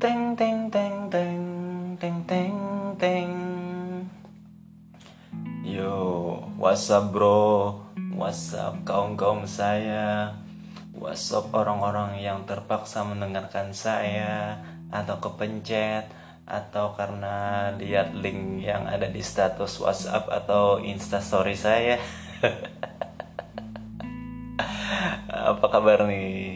Teng teng teng teng teng teng teng. Yo, what's up bro? What's up kaum-kaum saya? What's up orang-orang yang terpaksa mendengarkan saya atau kepencet atau karena lihat link yang ada di status WhatsApp atau Instastory saya. Apa kabar nih?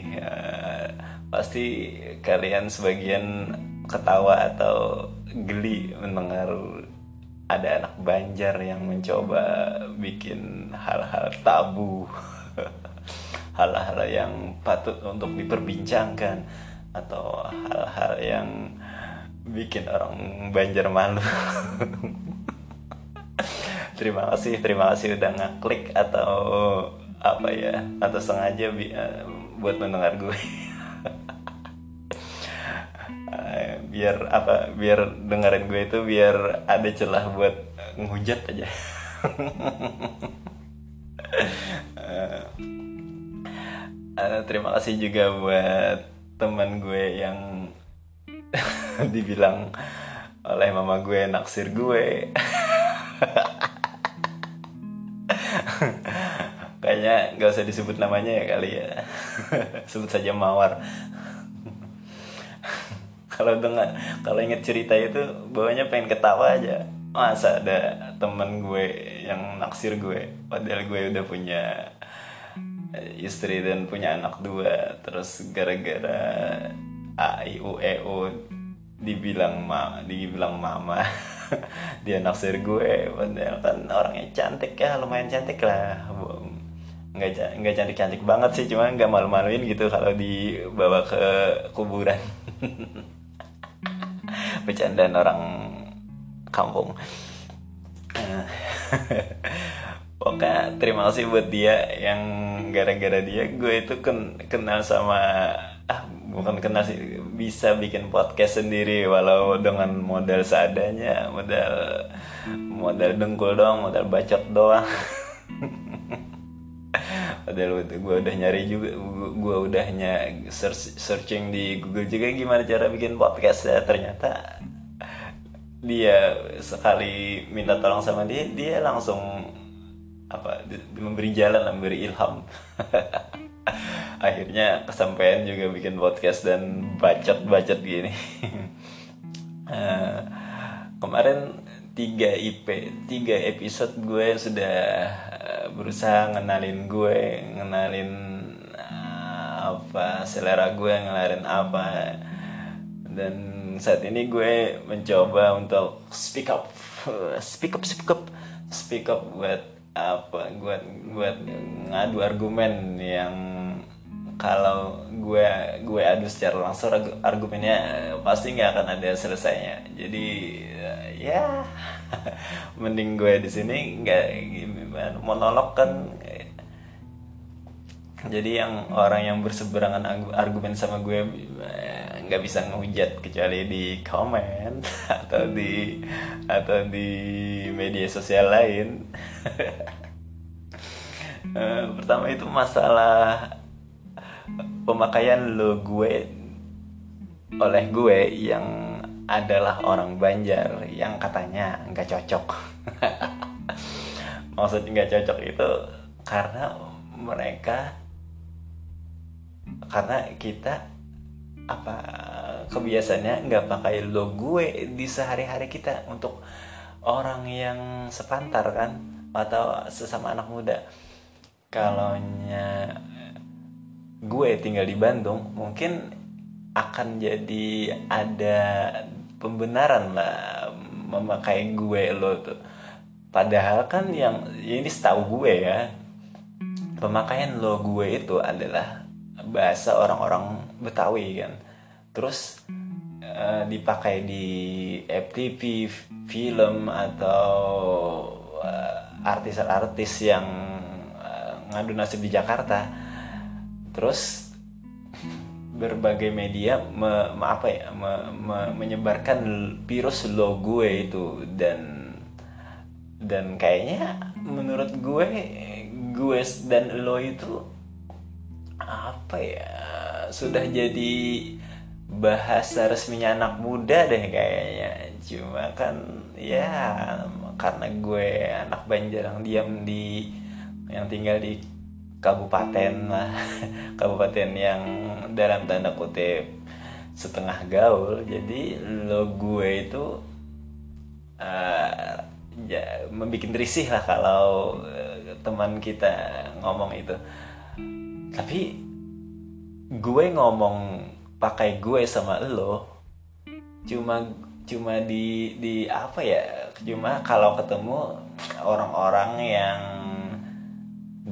Pasti kalian sebagian ketawa atau geli mendengar ada anak Banjar yang mencoba bikin hal-hal tabu, hal-hal yang patut untuk diperbincangkan atau hal-hal yang bikin orang Banjar malu. terima kasih, terima kasih udah ngeklik atau apa ya atau sengaja uh, buat mendengar gue biar apa biar dengerin gue itu biar ada celah buat ngehujat aja. Uh, terima kasih juga buat teman gue yang dibilang oleh mama gue naksir gue kayaknya nggak usah disebut namanya ya kali ya. Sebut saja mawar. Kalau dengar kalau inget cerita itu bawahnya pengen ketawa aja. Masa ada temen gue yang naksir gue padahal gue udah punya istri dan punya anak dua. Terus gara-gara a i u e u dibilang ma dibilang mama dia naksir gue padahal kan orangnya cantik ya lumayan cantik lah nggak nggak cantik cantik banget sih cuma nggak malu maluin gitu kalau dibawa ke kuburan. Bercandaan orang kampung. Pokoknya terima kasih buat dia yang gara-gara dia gue itu ken kenal sama ah bukan kenal sih bisa bikin podcast sendiri walau dengan modal seadanya modal modal dengkul doang modal bacot doang padahal gue udah nyari juga gue udah search, searching di Google juga gimana cara bikin podcast ya. Ternyata dia sekali minta tolong sama dia dia langsung apa memberi jalan memberi ilham. Akhirnya kesampaian juga bikin podcast dan bacot-bacot gini. Uh, kemarin tiga IP tiga episode gue sudah berusaha ngenalin gue ngenalin uh, apa selera gue ngenalin apa. Dan saat ini gue mencoba untuk speak up. Speak up speak up. Speak up buat apa buat buat ngadu argumen yang kalau gue gue adu secara langsung argumennya pasti nggak akan ada selesainya. Jadi ya. Mending gue di sini nggak gimana. Monolog kan jadi yang orang yang berseberangan argumen sama gue nggak bisa ngehujat kecuali di komen atau di atau di media sosial lain. Pertama itu masalah pemakaian lo gue oleh gue yang adalah orang Banjar yang katanya nggak cocok. Maksud nggak cocok itu karena mereka karena kita apa kebiasaannya nggak pakai lo gue di sehari-hari kita untuk orang yang sepantar kan atau sesama anak muda. Kalau gue tinggal di Bandung mungkin akan jadi ada pembenaran lah memakai gue lo tuh. Padahal kan yang ini setahu gue ya pemakaian lo gue itu adalah bahasa orang-orang Betawi kan. Terus uh, dipakai di FTV film atau artis-artis uh, yang uh, ngadu nasib di Jakarta. Terus berbagai media me, me, apa ya me, me, menyebarkan virus lo gue itu. Dan dan kayaknya menurut gue gue dan lo itu apa ya sudah jadi bahasa resminya anak muda deh kayaknya. Cuma kan ya karena gue anak Banjar yang diam di yang tinggal di kabupaten lah. Kabupaten yang dalam tanda kutip setengah gaul. Jadi lo gue itu uh, ya membuat risih lah kalau uh, teman kita ngomong itu. Tapi gue ngomong pakai gue sama lo cuma cuma di di apa ya? Cuma kalau ketemu orang-orang yang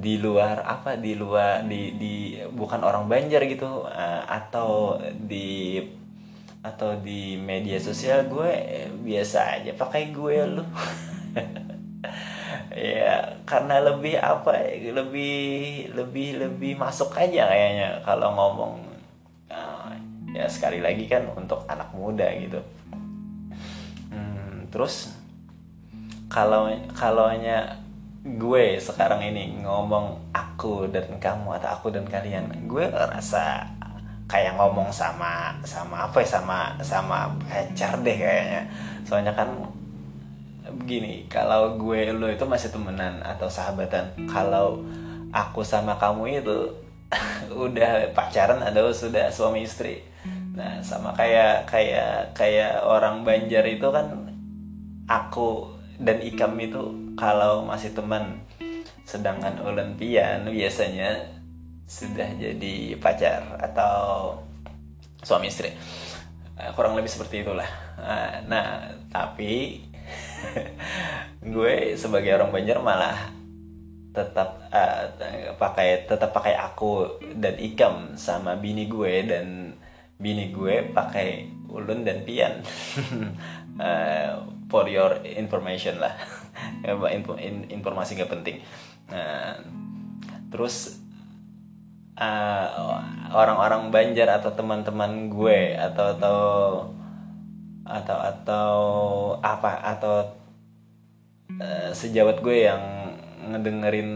di luar apa di luar di di bukan orang Banjar gitu uh, atau di atau di media sosial gue biasa aja pakai gue lu. Ya karena lebih apa lebih lebih lebih masuk aja kayaknya kalau ngomong. Uh, ya sekali lagi kan untuk anak muda gitu. Hmm, terus kalau kalaunya gue sekarang ini ngomong aku dan kamu atau aku dan kalian gue rasa kayak ngomong sama sama apa ya sama sama pacar deh kayaknya. Soalnya kan begini kalau gue lo itu masih temenan atau sahabatan kalau aku sama kamu itu udah pacaran atau sudah suami istri. Nah sama kayak kayak kayak orang Banjar itu kan aku dan Ikam itu kalau masih teman sedangkan Olimpian biasanya sudah jadi pacar atau suami istri. Eh, kurang lebih seperti itulah. Eh, nah tapi gue sebagai orang Banjar malah tetap uh, pakai tetap pakai aku dan ikam sama bini gue dan bini gue pakai ulun dan pian. Uh, for your information lah informasi gak penting. Uh, terus orang orang-orang Banjar atau teman-teman gue atau atau atau atau apa atau uh, sejawat gue yang ngedengerin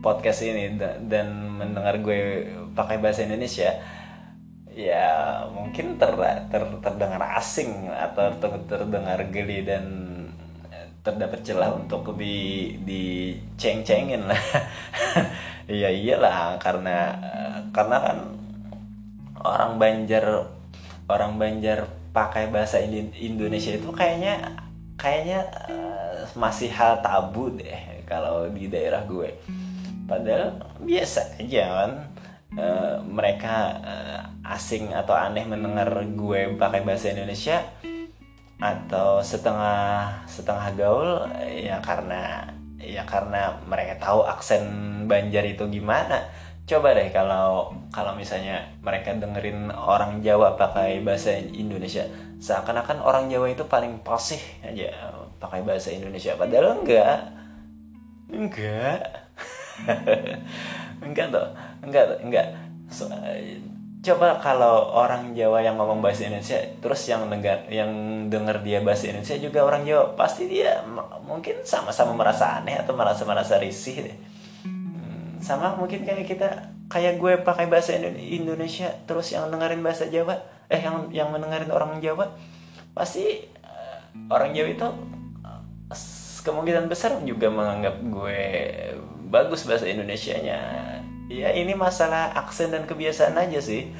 podcast ini dan mendengar gue pakai bahasa Indonesia ya mungkin ter, ter terdengar asing atau ter, terdengar geli dan terdapat celah untuk di di ceng-cengin lah iya iyalah karena karena kan orang Banjar orang Banjar pakai bahasa Indonesia itu kayaknya kayaknya uh, masih hal tabu deh kalau di daerah gue. Padahal biasa aja kan uh, mereka uh, asing atau aneh mendengar gue pakai bahasa Indonesia atau setengah setengah gaul ya karena ya karena mereka tahu aksen Banjar itu gimana. Coba deh kalau kalau misalnya mereka dengerin orang Jawa pakai bahasa Indonesia seakan-akan orang Jawa itu paling fasih aja pakai bahasa Indonesia. Padahal enggak. Enggak. Enggak tuh enggak enggak. So, coba kalau orang Jawa yang ngomong bahasa Indonesia terus yang dengar yang dengar dia bahasa Indonesia juga orang Jawa pasti dia mungkin sama-sama merasa aneh atau merasa merasa risih deh. Sama mungkin kayak kita kayak gue pakai bahasa Indonesia terus yang dengerin bahasa Jawa eh yang yang mendengarin orang Jawa pasti uh, orang Jawa itu uh, kemungkinan besar juga menganggap gue bagus bahasa Indonesia-nya ya ini masalah aksen dan kebiasaan aja sih.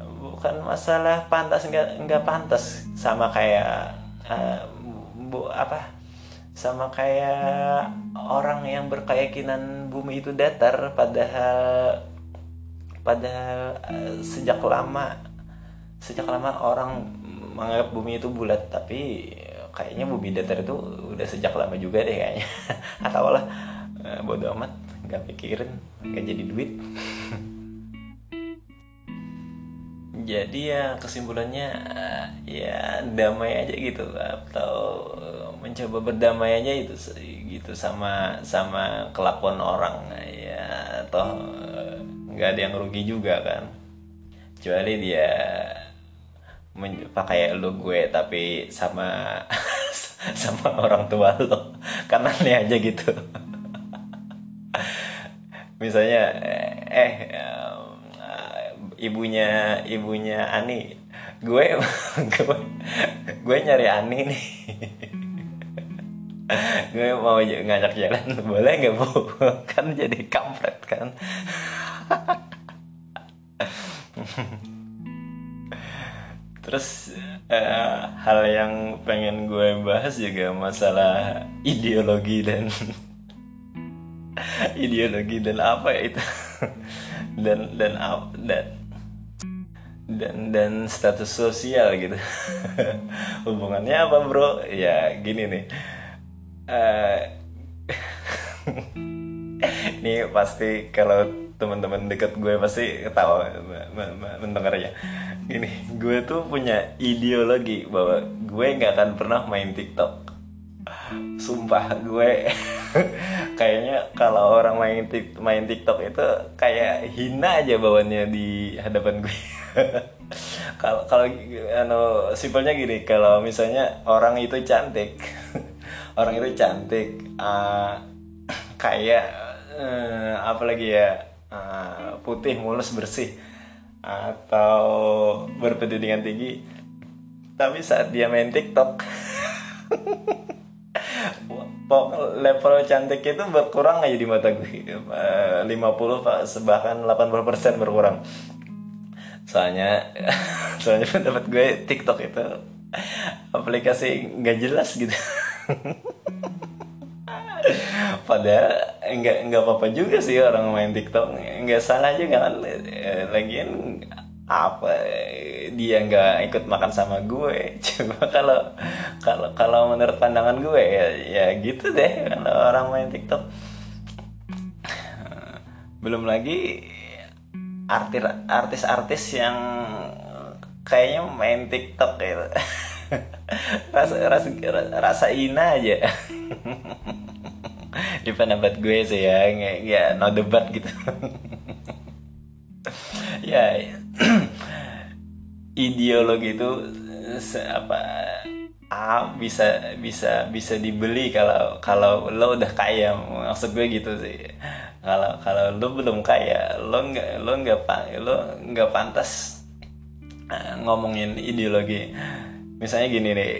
Bukan masalah pantas enggak enggak pantas. Sama kayak uh, bu apa? Sama kayak orang yang berkeyakinan bumi itu datar padahal padahal uh, sejak lama sejak lama orang menganggap bumi itu bulat. Tapi kayaknya bumi datar itu udah sejak lama juga deh kayaknya. Atau lah. Uh, bodo amat nggak pikirin nggak jadi duit. Jadi ya kesimpulannya ya damai aja gitu atau mencoba berdamai aja itu gitu sama sama kelakuan orang. Ya atau nggak ada yang rugi juga kan. Kecuali dia pakai lo gue tapi sama sama orang tua lo. Aneh aja gitu misalnya eh ibunya ibunya Ani. Gue gue gue nyari Ani nih. Gue mau ngajak jalan. Boleh nggak bu? Kan jadi kampret kan? Terus uh, hal yang pengen gue bahas juga masalah ideologi dan ideologi dan apa ya itu? Dan dan dan dan dan status sosial gitu. Hubungannya apa bro? Ya gini nih. Uh, pasti kalau teman-teman dekat gue pasti ketawa mendengarnya. Gini gue tuh punya ideologi bahwa gue nggak akan pernah main TikTok. Sumpah gue kayaknya kalau orang main main TikTok itu kayak hina aja bawaannya di hadapan gue. Kalau kalau anu simpelnya gini kalau misalnya orang itu cantik orang itu cantik uh, kayak uh, apa lagi ya uh, putih mulus bersih atau berpendidikan tinggi tapi saat dia main TikTok level cantik itu berkurang aja di mata gue. 50 bahkan 80% berkurang. Soalnya soalnya pendapat gue TikTok itu aplikasi nggak jelas gitu. Padahal nggak nggak apa-apa juga sih orang main TikTok. Nggak salah juga kan eh, lagian apa? Dia nggak ikut makan sama gue. Coba kalau kalau kalau menurut pandangan gue ya ya gitu deh. Kalau orang main TikTok. Belum lagi artis artis-artis yang kayaknya main TikTok gitu rasa rasa rasa ina aja. Di pendapat gue sih ya nggak ya no debat gitu. Ya ideologi itu apa ah, bisa bisa bisa dibeli kalau kalau lo udah kaya. Maksud gue gitu sih. Kalau kalau lo belum kaya lo nggak lo nggak lo nggak pantas uh, ngomongin ideologi. Misalnya gini nih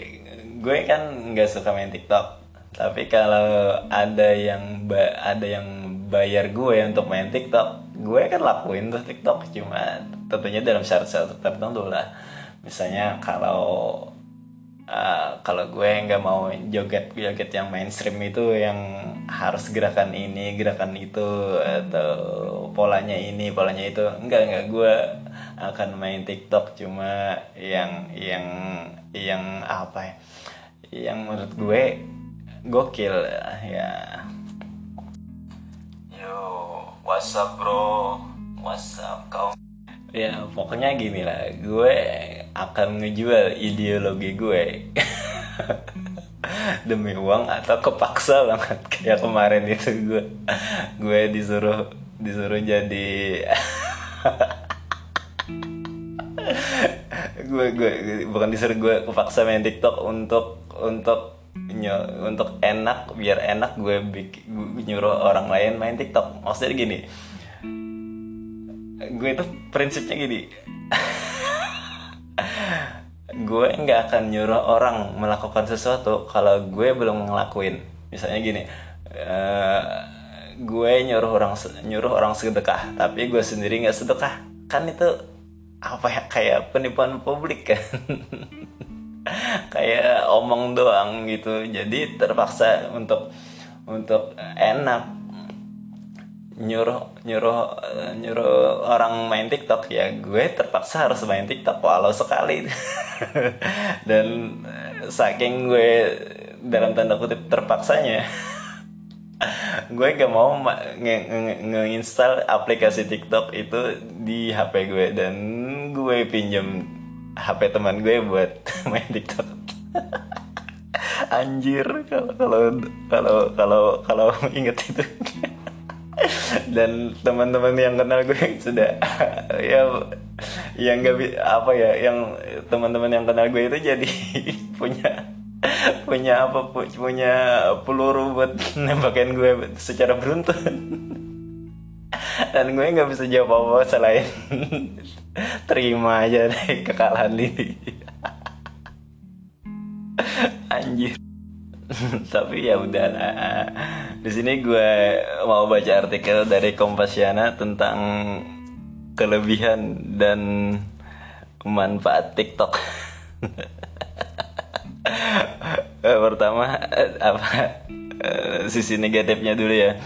gue kan nggak suka main TikTok. Tapi kalau ada yang ada yang bayar gue untuk main TikTok gue kan lakuin tuh TikTok cuma tentunya dalam syarat-syarat tertentu lah. Misalnya kalau uh, kalau gue nggak mau joget joget yang mainstream itu yang harus gerakan ini gerakan itu atau polanya ini polanya itu enggak enggak gue akan main TikTok cuma yang yang yang apa ya? Yang menurut gue gokil ya. What's up bro? What's up kau ya pokoknya gini lah. Gue akan ngejual ideologi gue. Demi uang atau kepaksa banget. Kayak kemarin itu gue. Gue disuruh disuruh jadi gue gue bukan disuruh gue kepaksa main TikTok untuk untuk untuk enak biar enak gue, bikin, nyuruh orang lain main TikTok. Maksudnya gini gue itu prinsipnya gini gue nggak akan nyuruh orang melakukan sesuatu kalau gue belum ngelakuin. Misalnya gini uh, gue nyuruh orang nyuruh orang sedekah tapi gue sendiri nggak sedekah. Kan itu apa ya kayak penipuan publik kan kayak omong doang gitu. Jadi terpaksa untuk untuk enak nyuruh nyuruh nyuruh orang main TikTok. Ya gue terpaksa harus main TikTok walau sekali. Dan saking gue dalam tanda kutip terpaksanya gue gak mau nge-install aplikasi TikTok itu di HP gue. Dan gue pinjam HP teman gue buat main TikTok. Anjir kalau kalau kalau kalau kalau inget itu. Dan teman-teman yang kenal gue sudah ya yang nggak apa ya yang teman-teman yang kenal gue itu jadi punya punya apa punya peluru buat nembakin gue secara beruntun dan gue nggak bisa jawab apa-apa selain terima aja deh kekalahan ini anjir. Tapi ya udah lah. Di sini gue mau baca artikel dari Kompasiana tentang kelebihan dan manfaat TikTok. Pertama apa? Sisi negatifnya dulu ya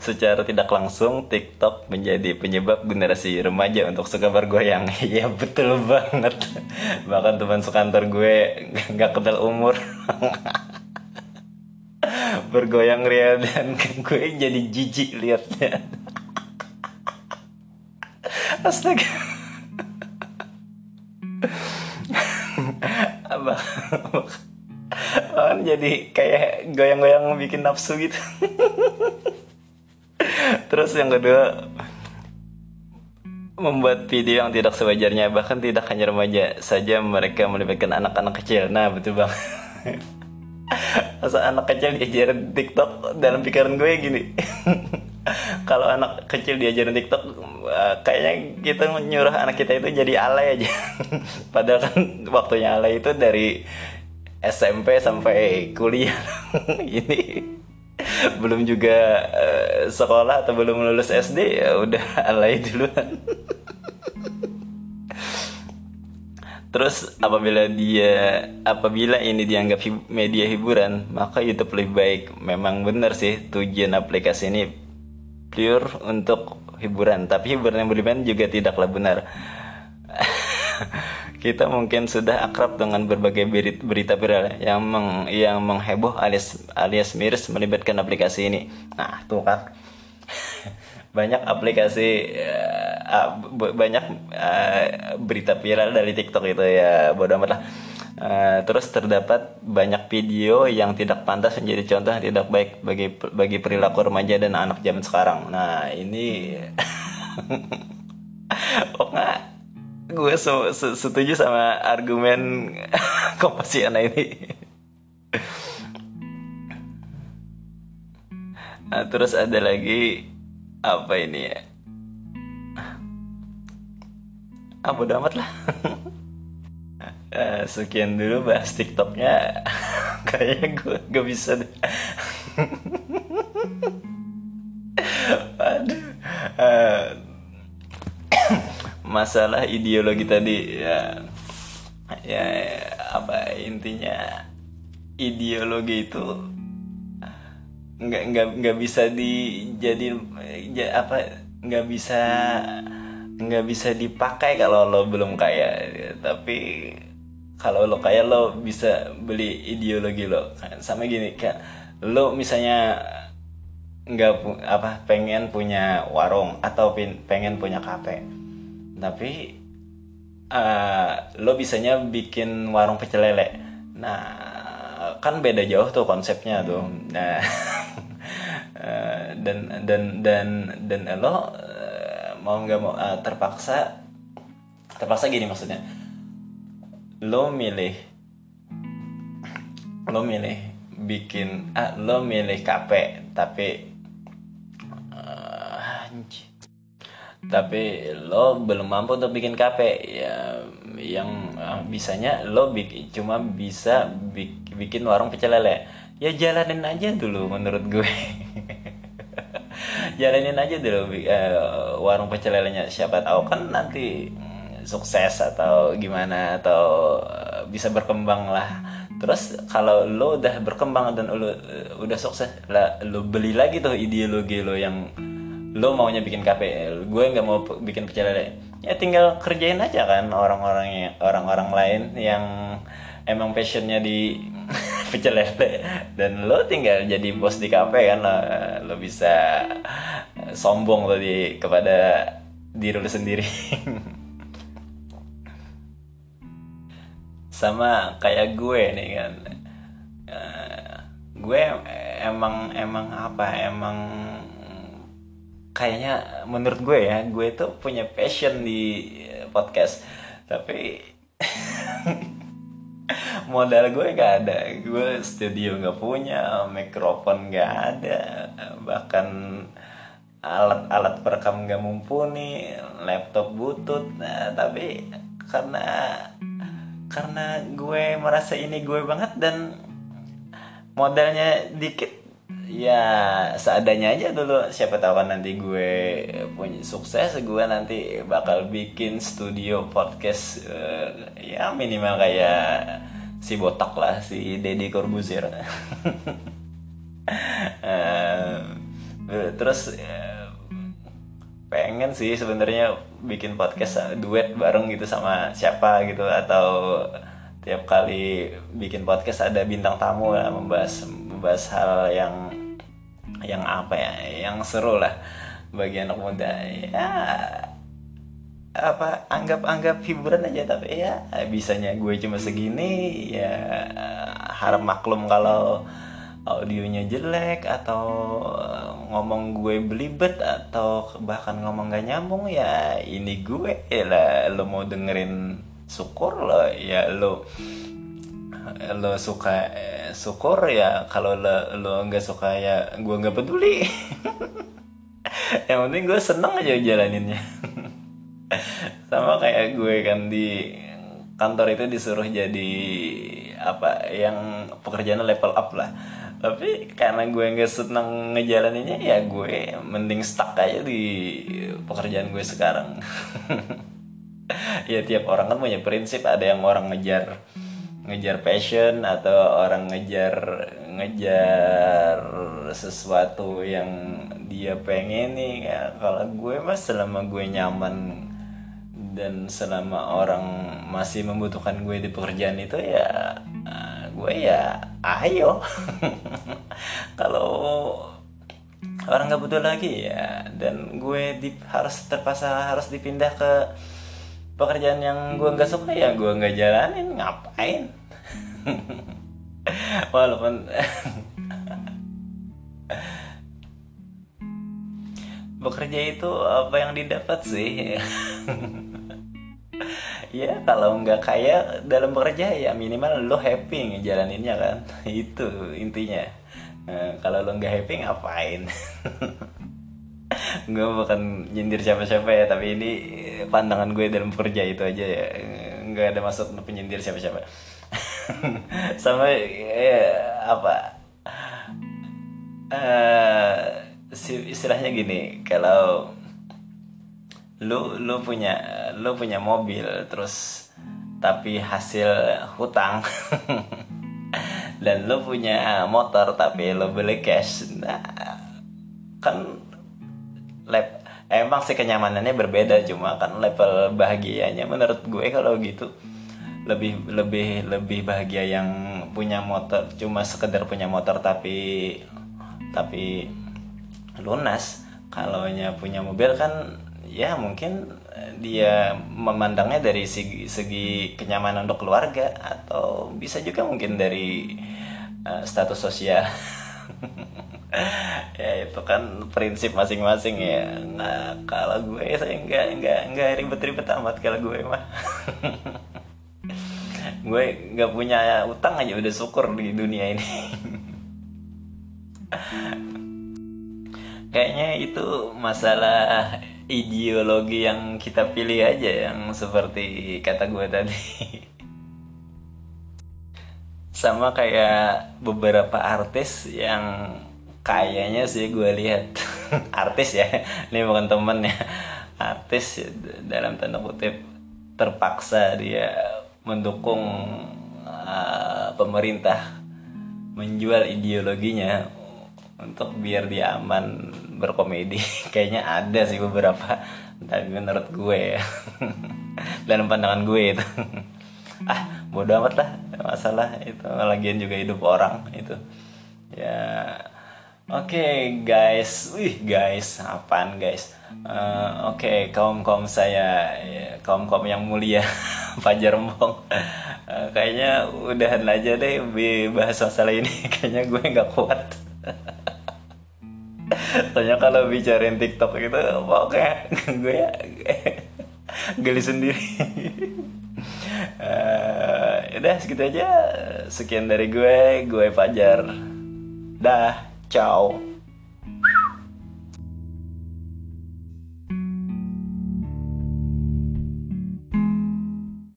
secara tidak langsung TikTok menjadi penyebab generasi remaja untuk suka bergoyang. Iya betul banget. Bahkan teman sekantor gue nggak kenal umur. bergoyang ria dan gue jadi jijik liatnya. Astaga. Abang, kan jadi kayak goyang-goyang bikin nafsu gitu terus yang kedua membuat video yang tidak sewajarnya bahkan tidak hanya remaja saja mereka melibatkan anak-anak kecil. Nah betul bang. Masa anak kecil diajarin TikTok dalam pikiran gue gini. Kalau anak kecil diajarin TikTok eh, kayaknya kita nyuruh anak kita itu jadi alay aja. Padahal kan waktunya alay itu dari SMP sampai kuliah. Ini belum juga uh, sekolah atau belum lulus SD ya udah alay duluan Terus apabila dia apabila ini dianggap hib media hiburan, maka YouTube lebih baik. Memang benar sih tujuan aplikasi ini pure untuk hiburan, tapi hiburan yang berlebihan juga tidaklah benar. kita mungkin sudah akrab dengan berbagai berita viral yang meng, yang mengheboh alias alias miris melibatkan aplikasi ini. Nah, tuh kan. banyak aplikasi uh, banyak uh, berita viral dari TikTok itu ya bodoh amat lah. Uh, terus terdapat banyak video yang tidak pantas menjadi contoh yang tidak baik bagi bagi perilaku remaja dan anak zaman sekarang. Nah ini, oh nggak gue so, so, setuju sama argumen Kompasiana ini. Nah, terus ada lagi apa ini ya? Ah bodo amat lah. Uh, sekian dulu bahas tiktoknya. Kayaknya gue gak bisa deh. Aduh uh, masalah ideologi tadi ya. Ya apa intinya ideologi itu nggak nggak nggak bisa dijadi ya, apa nggak bisa nggak bisa dipakai kalau lo belum kaya tapi kalau lo kaya lo bisa beli ideologi lo. Sama gini kan lo misalnya nggak apa pengen punya warung atau pengen punya kafe tapi uh, lo bisanya bikin warung pecel lele. Nah kan beda jauh tuh konsepnya tuh. Nah uh, dan dan dan dan lo uh, mau nggak mau uh, terpaksa terpaksa gini maksudnya. Lo milih lo milih bikin ah lo milih kafe tapi tapi lo belum mampu untuk bikin kafe. Ya yang uh, bisanya lo bikin cuma bisa bik, bikin warung pecel lele. Ya jalanin aja dulu menurut gue. Jalanin aja dulu uh, warung pecel lelenya. Siapa tahu kan nanti mm, sukses atau gimana atau uh, bisa berkembang lah. Terus kalau lo udah berkembang dan lo uh, udah sukses lah lo beli lagi tuh ideologi lo yang lo maunya bikin kafe gue nggak mau bikin pecel lele ya tinggal kerjain aja kan orang-orang orang-orang lain yang emang passionnya di pecel lele dan lo tinggal jadi bos di kafe kan lo, lo bisa sombong lo di kepada diri lo sendiri. Sama kayak gue nih kan. Uh, gue emang emang apa emang kayaknya menurut gue ya gue tuh punya passion di podcast. Tapi modal gue gak ada. Gue studio gak punya mikrofon gak ada bahkan alat-alat perekam nggak mumpuni laptop butut. Nah, tapi karena karena gue merasa ini gue banget dan modalnya dikit ya seadanya aja dulu. Siapa tahu kan nanti gue punya sukses gue nanti bakal bikin studio podcast uh, ya minimal kayak si botak lah si Deddy Corbuzier. Uh, terus uh, pengen sih sebenarnya bikin podcast duet bareng gitu sama siapa gitu atau tiap kali bikin podcast ada bintang tamu lah membahas membahas hal yang yang apa ya? Yang seru lah bagi anak muda. Ya apa anggap-anggap hiburan aja tapi ya bisanya gue cuma segini ya harap maklum kalau audionya jelek atau ngomong gue belibet atau bahkan ngomong gak nyambung ya ini gue ya lah. Lo mau dengerin syukur lo ya lo lo suka syukur ya kalau lo lo nggak suka ya gue nggak peduli. Yang penting gue seneng aja jalaninnya. Sama kayak gue kan di kantor itu disuruh jadi apa yang pekerjaan level up lah. Tapi karena gue nggak seneng ngejalaninnya ya gue mending stuck aja di pekerjaan gue sekarang. Ya tiap orang kan punya prinsip ada yang orang ngejar ngejar passion atau orang ngejar ngejar sesuatu yang dia pengen nih ya, kalau gue mas selama gue nyaman dan selama orang masih membutuhkan gue di pekerjaan itu ya gue ya ayo. Kalau orang nggak butuh lagi ya. Dan gue di, harus terpaksa harus dipindah ke pekerjaan yang gue nggak suka ya gue nggak jalanin ngapain? Walaupun bekerja itu apa yang didapat sih? Ya kalau nggak kaya dalam bekerja ya minimal lo happy ngejalaninnya kan. Itu intinya. Nah, kalau lo nggak happy ngapain gue bukan nyindir siapa-siapa ya tapi ini pandangan gue dalam bekerja itu aja ya. Nggak ada maksud penyindir siapa-siapa. Sama ya, apa? Uh, istilahnya gini kalau lu lu punya lu punya mobil terus tapi hasil hutang dan lu punya motor tapi lu beli cash nah kan lep emang sih kenyamanannya berbeda cuma kan level bahagianya menurut gue kalau gitu. Lebih lebih lebih bahagia yang punya motor cuma sekedar punya motor tapi tapi lunas. Kalau punya mobil kan ya mungkin dia memandangnya dari segi, segi kenyamanan untuk keluarga atau bisa juga mungkin dari uh, status sosial ya itu kan prinsip masing-masing ya. Nah kalau gue saya nggak nggak nggak ribet-ribet amat kalau gue mah. Gue nggak punya utang aja udah syukur di dunia ini. Kayaknya itu masalah ideologi yang kita pilih aja yang seperti kata gue tadi. Sama kayak beberapa artis yang kayaknya sih gue lihat. Artis ya. Ini bukan temen ya. Artis dalam tanda kutip terpaksa dia mendukung uh, pemerintah menjual ideologinya untuk biar dia aman berkomedi. Kayaknya ada sih beberapa tapi menurut gue ya. Dalam pandangan gue itu. Ah bodoh amat lah. Masalah itu lagian juga hidup orang itu. Ya oke okay, guys. Wih guys. Apaan guys? Uh, oke okay, kaum kaum saya ya, kaum kaum yang mulia Fajar Mbong uh, kayaknya udahan aja deh bahas masalah ini. Kayaknya gue nggak kuat. Soalnya kalau bicarain TikTok gitu pokoknya gue ya geli sendiri. uh, udah segitu aja. Sekian dari gue, gue Fajar. Dah, ciao.